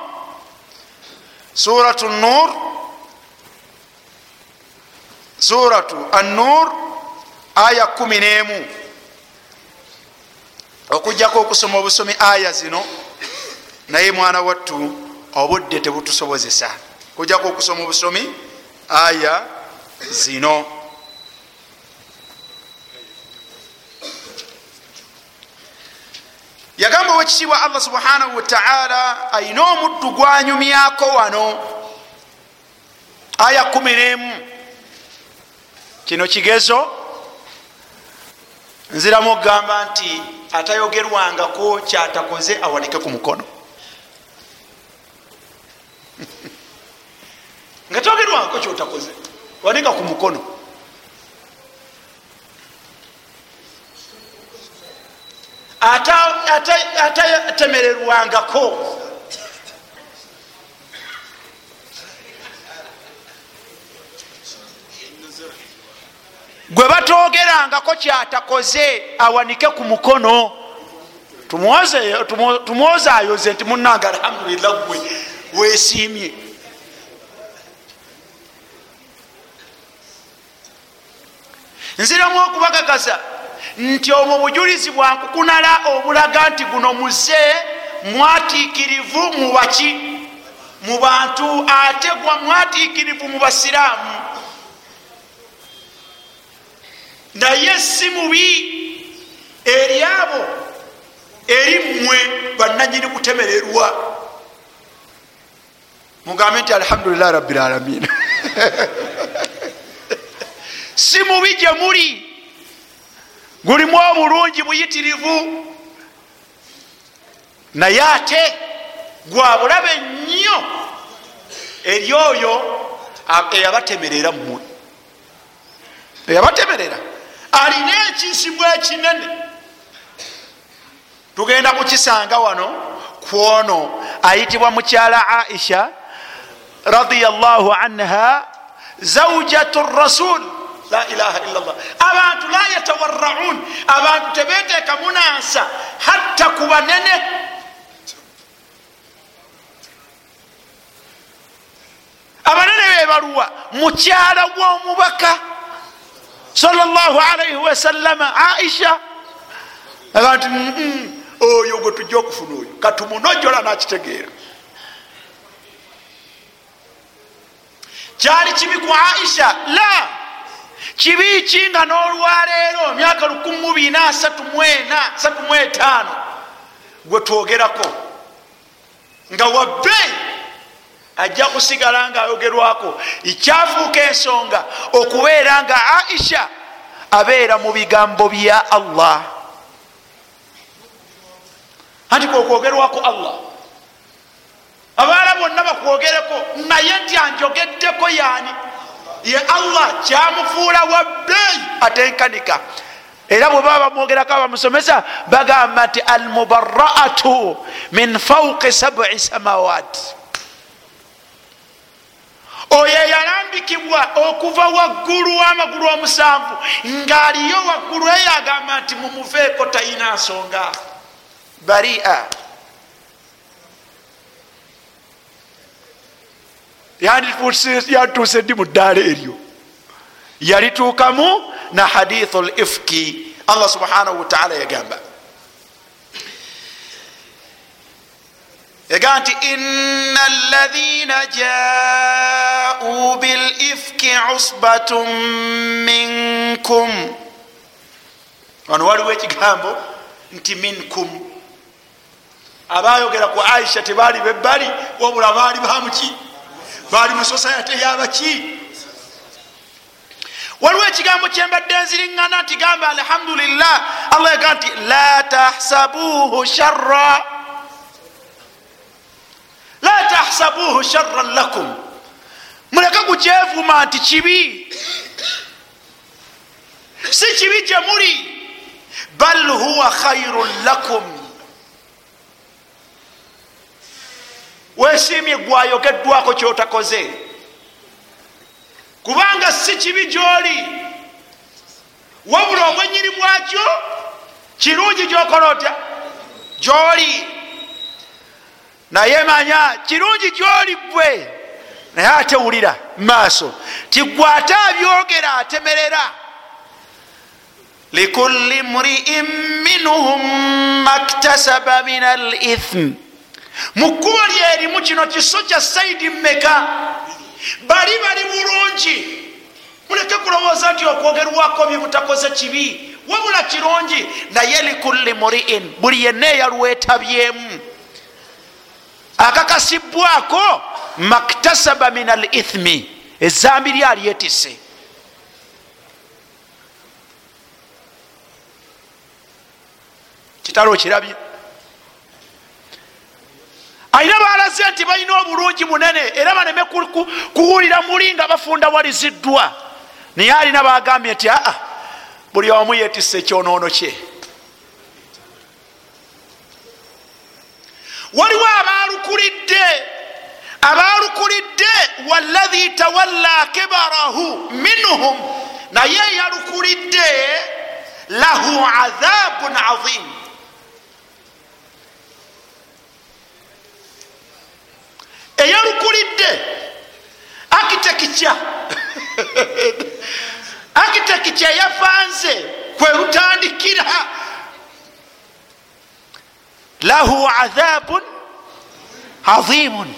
Speaker 1: suratu nur suratu annur aya kumi nemu. Okujjako okusoma obusomi aya zino naye mwana wattu obudde tebutusobozesa kujjako okusoma obusomi? Aya zino. Yagamba owekitiibwa allah subhanahu wataala ayina omuddu gwanyumyako wano. Aya kumi nemu. Kino kigezo? Nziramu okugamba nti atayogerwangako kyatakoze awanike ku mukono nga togerwangako kyotakoze wanika ku mukono. Atatemererwangako gwe batogerangako kyatakoze awanike ku mukono. Tumwozayoze nti munanga alhamdulillah gwe wesiimye nziramu okubagagaza nti omwo bujulizi bwankukunala obulaga nti guno muze mwatiikirivu mubaki mu bantu ate gwa mwatiikirivu mu basiraamu? Naye si mubi eri abo eri mmwe bananyini kutemererwa. Mugambe nti alhamdulilah rabilalamin si mubi gye muli gulimu obulungi buyitirivu. Naye ate gwabulabe nnyo eri oyo eyabatemerera mmwe eyabatemerera. Alina ekisibwa ekinene. Tugenda kukisanga wano kwono ayitibwa mukyala aisha radiallahu anha zaujatu rasul la ilaha illallah. Abantu la yatawaraun abantu tebeteeka munansa hatta ku banene. Abanene bebaluwa mukyala w'omubaka sallallahu wasallama aisha. Abantu oyo gwe tujja okufuna oyo. Katumunojola nakitegeera. Kyali kibi ku aisha? La kibi ki nga n'olwaleero myaka 1435 gwe twogerako. Nga wabbeeyi ajja kusigala nga ayogerwako ekyafuuka ensonga okubeera nga aisha abeera mu bigambo bya allah. Anti kwokwogerwako allah. Abaala bonna bakwogereko naye nti anjogeddeko yaani ye allah kyamufuula wabbeeyi atenkanika era bwe baba bamwogerako abamusomesa bagamba nti almubaraatu min fauqi sabi samawati oyo eyalambikibwa okuva waggulu wamagulu omusanvu ngaaliyo waggulu eyo agamba nti mumuveeko talina nsonga. Baria yatuuse ddi mu ddaala eryo. Yalituukamu na hadithu lifki allah subhanahu wataala yagamba. Yagamba nti ina alaina jau bilifki usbatun minkum. Wano waliwo ekigambo nti minkum. Abayogera ku aisha tebaali bebbali wabula baali bamuki baali mu sosayate yabaki waliwo ekigambo kyembadde nziriŋŋana nti gamba alhamdulillah. Allah yaga nti la tahsabuhu sharra. La tahsabuhu sharran lakum. Muleke kukyevuma nti kibi. Si kibi gye muli. Bal huwa khairun lakum wesiimye gwayogeddwako kyotakoze. Kubanga si kibi gyoli. Wabula obwenyini bwakyo kirungi gyokola otya? Gyoli. Naye manya kirungi gyoli gwe naye ate wulira maaso tigwe ate abyogera atemerera. Likulli mriin minhum maktasaba min al ithm mu kkubo lyerimu kino kiso kya saidi mmeka. Bali bali bulungi. Muleke kulowooza nti okwogerwako byebutakoze kibi. Wabula kirungi naye likulli muriin buli yenna eyalwetabyemu akakasibwako maktasaba min al ithmi ezambi lyalyetise kitalo okirabye ayina balaze nti balina obulungi munene era baneme kuwulira muli nga bafunda waliziddwa. Naye alina bagambye nti aa buli omu yetisa ekyonoono kye. Waliwo abalukulidde abalukulidde waladhi tawalla kibarahu minhum naye yalukulidde lahu adhabun azim eyalukulidde akitekikya akitekikya yafanze kwerutandikira lahu adhabun azimun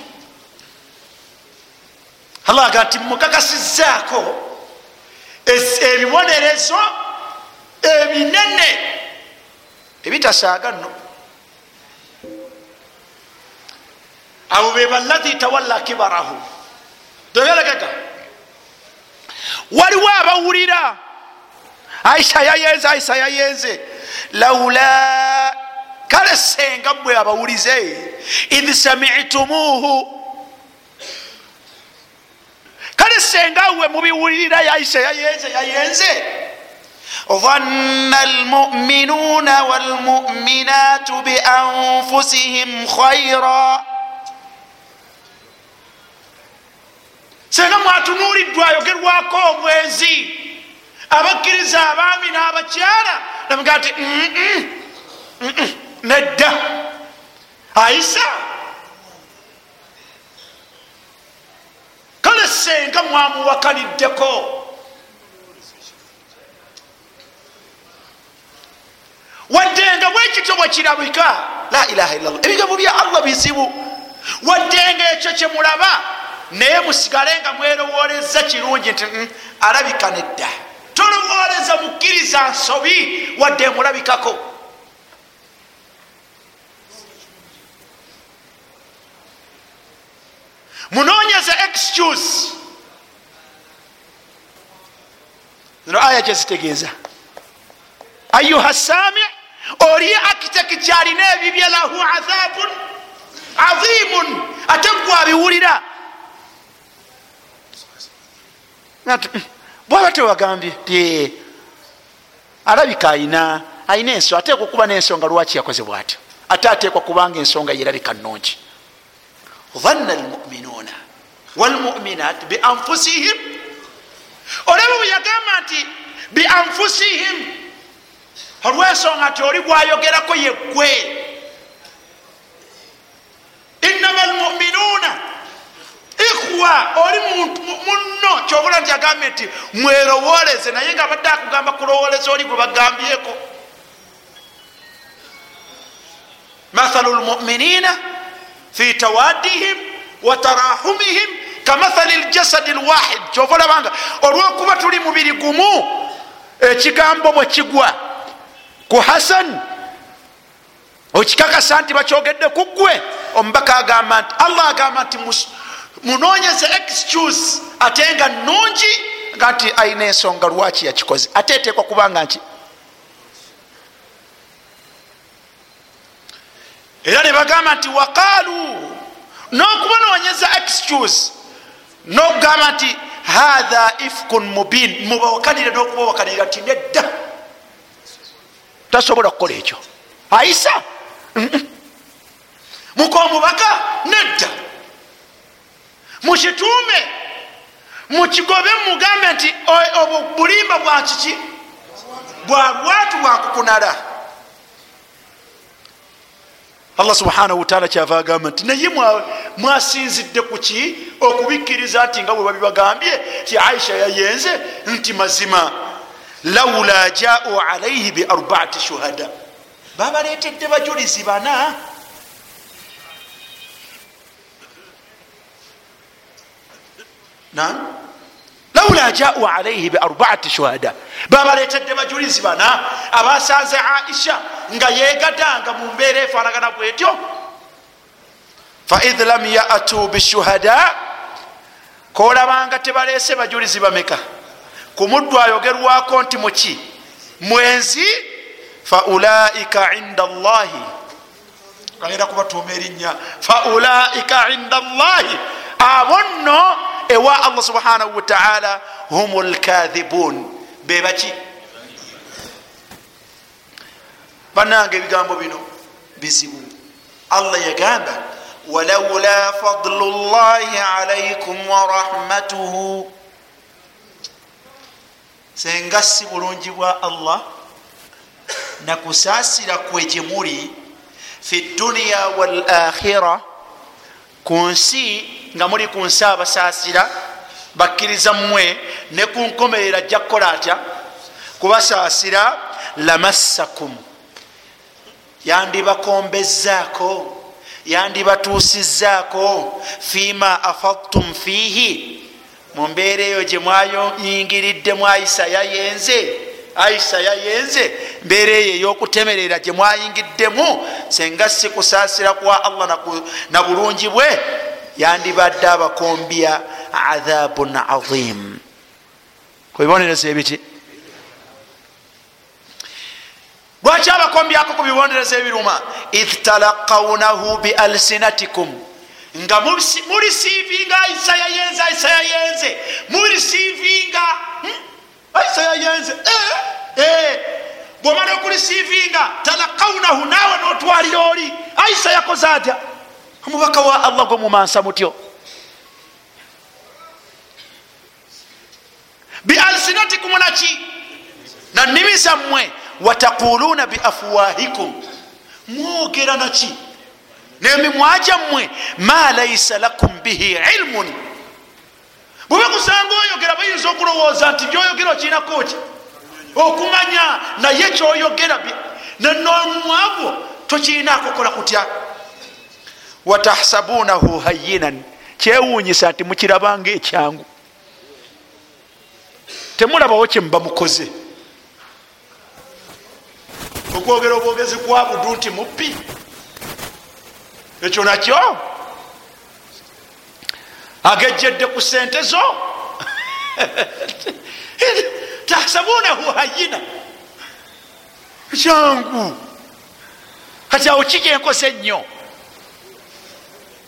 Speaker 1: allah aga nti mukakasizaako ebibonerezo ebinene. Ebitasaaga nno abo be balahi tawalla kibarahu. Tegerekeka waliwo abawulira. Aisha yayenze aisha yayenze. Laula kale senga bwe abawulize. Idh samitumuhu. Kale senga we mubiwulirira yaisha yayenze yayenze. ظن المؤمنون والمؤمنات بأنفسهم خيرا senga mwatunuliddwa ayogerwako omwezi abakkiriza abaami n'abakyala namuga nti nedda. Ayisa? Kale senga mwamuwakaniddeko. Waddenga bwekityo bwekirabika la ilaha illallah. Ebigambo bya allah bizibu waddenga ekyo kyemulaba naye musigale nga mwerowoleza kirungi nti alabika nedda. Tolowoleza mukkiriza nsobi wadde emulabikako munonyeze excuse. Zino aya kyezitegeeza ayuha sami oli akiteki kyalina ebibye lahu adhabun azimun ate gwabiwulira bwaba tewagambye ti alabika ayina ayina ensonga ateekwa okuba n'ensonga lwaki yakoze bwatyo? Ate ateekwa kubanga ensonga yerabika nungi dhanna almuminuna walmuminat bianfusihim olaba bwe yagamba nti bianfusihim olwensonga nti oli gwayogerako yeggwe. Innama almuminuna ikhwa oli muno kyobula nti agambye nti mwerowoleze naye nga abadde akugamba kulowoleza oli gwe bagambyeko. Mathalu lmuminina fi tawaddihim wa tarahumihim kamathali ljasadi lwahid kyova olabanga olwokuba tuli mubiri gumu ekigambo bwe kigwa ku hasan okikakasa nti bakyogedde ku ggwe omubaka agamba nti allah agamba nti munonyeze excuse ate nga nungi nga nti ayina ensonga lwaki yakikoze. Ate eteekwa kubanga nki? Era ne bagamba nti waqaalu n'okubanonyeza excuse n'okugamba nti hatha ifkun mubin mubawakanire n'okubawakanira nti nedda. Tasobola kukola ekyo. Ayisa? Mukomubaka nedda mukituume mukigobe mugambe nti obwo bulimba bwakiki bwalwatu bwakukunala allah subhanahu wataala kyava agamba nti naye mwasinzidde kuki okubikkiriza nti nga bwe babibagambye ti aisha yayenze nti mazima? Laula jau alaihi bi arbaati shuhada. Babaleetedde bajulizi bana laula jau alaihi bi arbaati shuhada babaleetedde bajulizi bana abasanze aisha nga yegadanga mu mbeera efaanagana bwetyo faid lam yatu bishuhada kolabanga tebaleese bajulizi bameka ku muddu ayogerwako nti muki mwenzi faulaika inda llahi agenda kubatuuma erinnya faulaika inda llahi abo nno ewa allah subhanahu wataala hum lkathibun bebaki banange ebigambo bino bizibu. Allah yagamba walaula fadlu llahi alaikum warahmatuhu senga si bulungi bwa allah nakusaasira kwe gyemuli fi duniya walakhira ku nsi nga muli ku nsi abasaasira bakkiriza mmwe ne ku nkomerera ajja kukola atya kubasaasira lamassakum. Yandibakombezzaako yandibatuusizaako fima afadtum fiihi mu mbeera eyo gye mwayingiridde mu aisa yayenze aisa yayenze mbeera eyo ey'okutemerera gye mwayingiddemu senga si kusaasira kwa allah na bulungi bwe yandibadde abakombya adhabun azim. Kubibonerezo ebiki lwaki abakombyako ku bibonerezo ebiruma id talakaunahu bialsinatikum nga mulisiivinga aisa yayenze aisa yayenze mulisiivinga aisa yayenze bwomala okulisiivinga talakaunahu naawe notwalira oli. Aisa yakoze atya omubaka wa allah gwe mumansa mutyo. Bialsinatikum naki nanimi zammwe wataquluna biafwahikum mwogera naki nemimwa gyammwe ma laisa lakum bihi ilmun. Bwebakusanga oyogera bayinza okulowooza nti byoyogera okirinako ki? Okumanya naye kyoyogera nomwagwo tokirinako kola kutya watahsabunahu hayinan kyewunyisa nti mukirabanga ekyangu temulabawo kyemuba mukoze. Okwogera obwogezi kwa budu nti muppi. Ekyo nakyo? Agejjedde ku sente zo. Tahsabunahu hayina kyangu kati awo kikyenkosa ennyo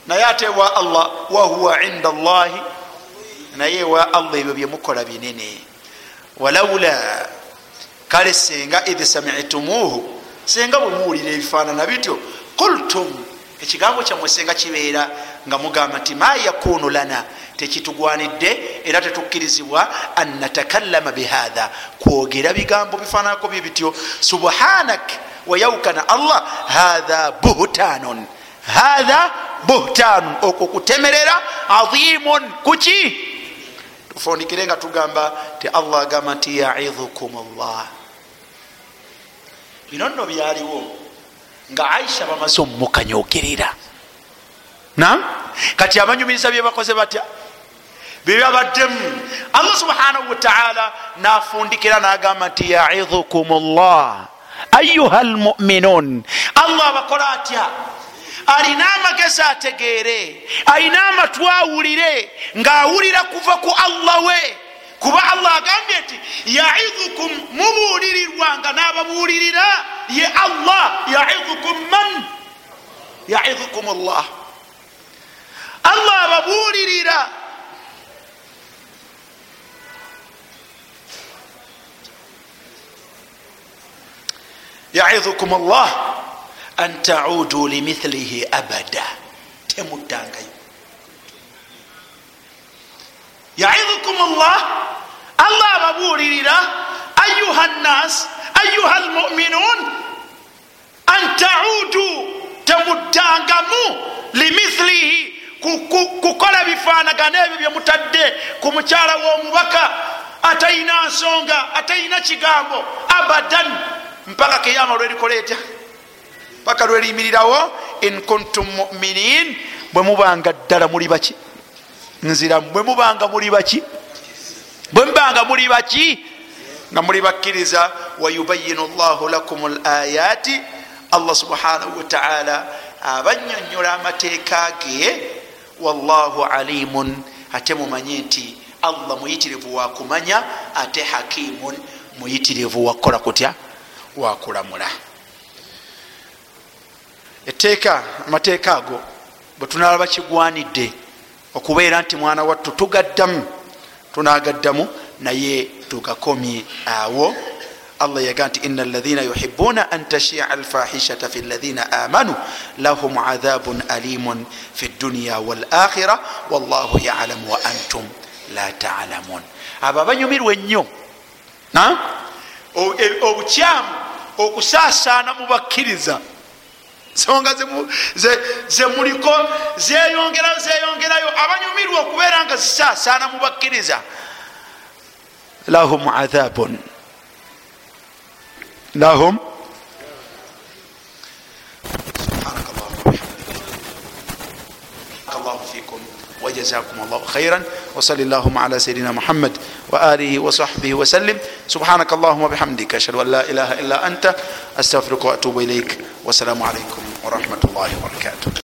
Speaker 1: naye ate wa allah wahuwa inda llahi naye wa allah ebyo byemukola binene. Walaula kale senga idh samitumuhu senga bwe muwulira ebifaanana bityo kultum ekigambo kyammwe senga kibeera nga mugamba nti ma yakunu lana? Tekitugwanidde era tetukkirizibwa an natakallama bihatha kwogera bigambo bifaananako bye bityo. Subhanak wayaukana allah hatha buhtanun hatha buhtanun okwo kutemerera azimun kuki? Tufundikire nga tugamba ti allah agamba nti yaidhukum llah bino nno byaliwo nga aisha bamaze omumukanyogerera nam kati abanyumiriza byebakoze batya? Byebabaddemu allah subhanahu wataala nafundikira nagamba nti yaidhukum llah ayuha lmuminun allah abakola atya alina amagezi ategeere alina amatw awulire ng'awulira kuva ku allah we. Kuba allah agambye nti yaidhukum mubuulirirwanga n'ababuulirira ye allah yaidhukum man? Yaidhukum llah allah ababuulirira. Yaidhukum llah an taudu limithlihi abada temuddangayo yaidhukum llah allah ababuulirira ayuha nnas ayuha lmuminun an taudu temuddangamu limithlihi kukola bifaanagano ebyo byemutadde ku mukyala w'omubaka atayina nsonga atayina kigambo abadan mpaka keyama lwerikola etya paka lweriyimirirawo in kuntum muminin bwe mubanga ddala muli baki? Nziramu bwe mubanga muli baki? Bwe mubanga muli baki? Nga muli bakkiriza wayubayinu llahu lakum layati allah subhanahu wataala abanyonyola amateeka ge wallahu alimun ate mumanye nti allah muyitirivu wakumanya ate hakimun muyitirivu wakukola kutya? Wakulamula etteeka amateeka ago bwe tunalaba kigwanidde okubeera nti mwana wattu tugaddamu tunagaddamu naye tugakomye. Awo allah yaga nti ina alaina yuhibuna an tashia alfahishata fi laina amanu lahum adhabun alimun fi dunya walakhira wallahu yalamu wa antum la talamun. Abo abanyumirwa ennyo obukyamu okusaasaana mu bakkiriza nsonga zemuliko zeyongera zeyongerayo abanyumirwa okubeera nga zisaasaana mu bakkiriza. Lahum adhabun. Lahum. اللهم فيكم وجزاكم الله خيرا. وصل اللهم على سيدنا محمد وآله وصحبه وسلم. سبحانك اللهم وبحمدك أشهد أن لا إله إلا أنت أستغفرك وأتوب إليك. والسلام عليكم ورحمة الله وبركاته.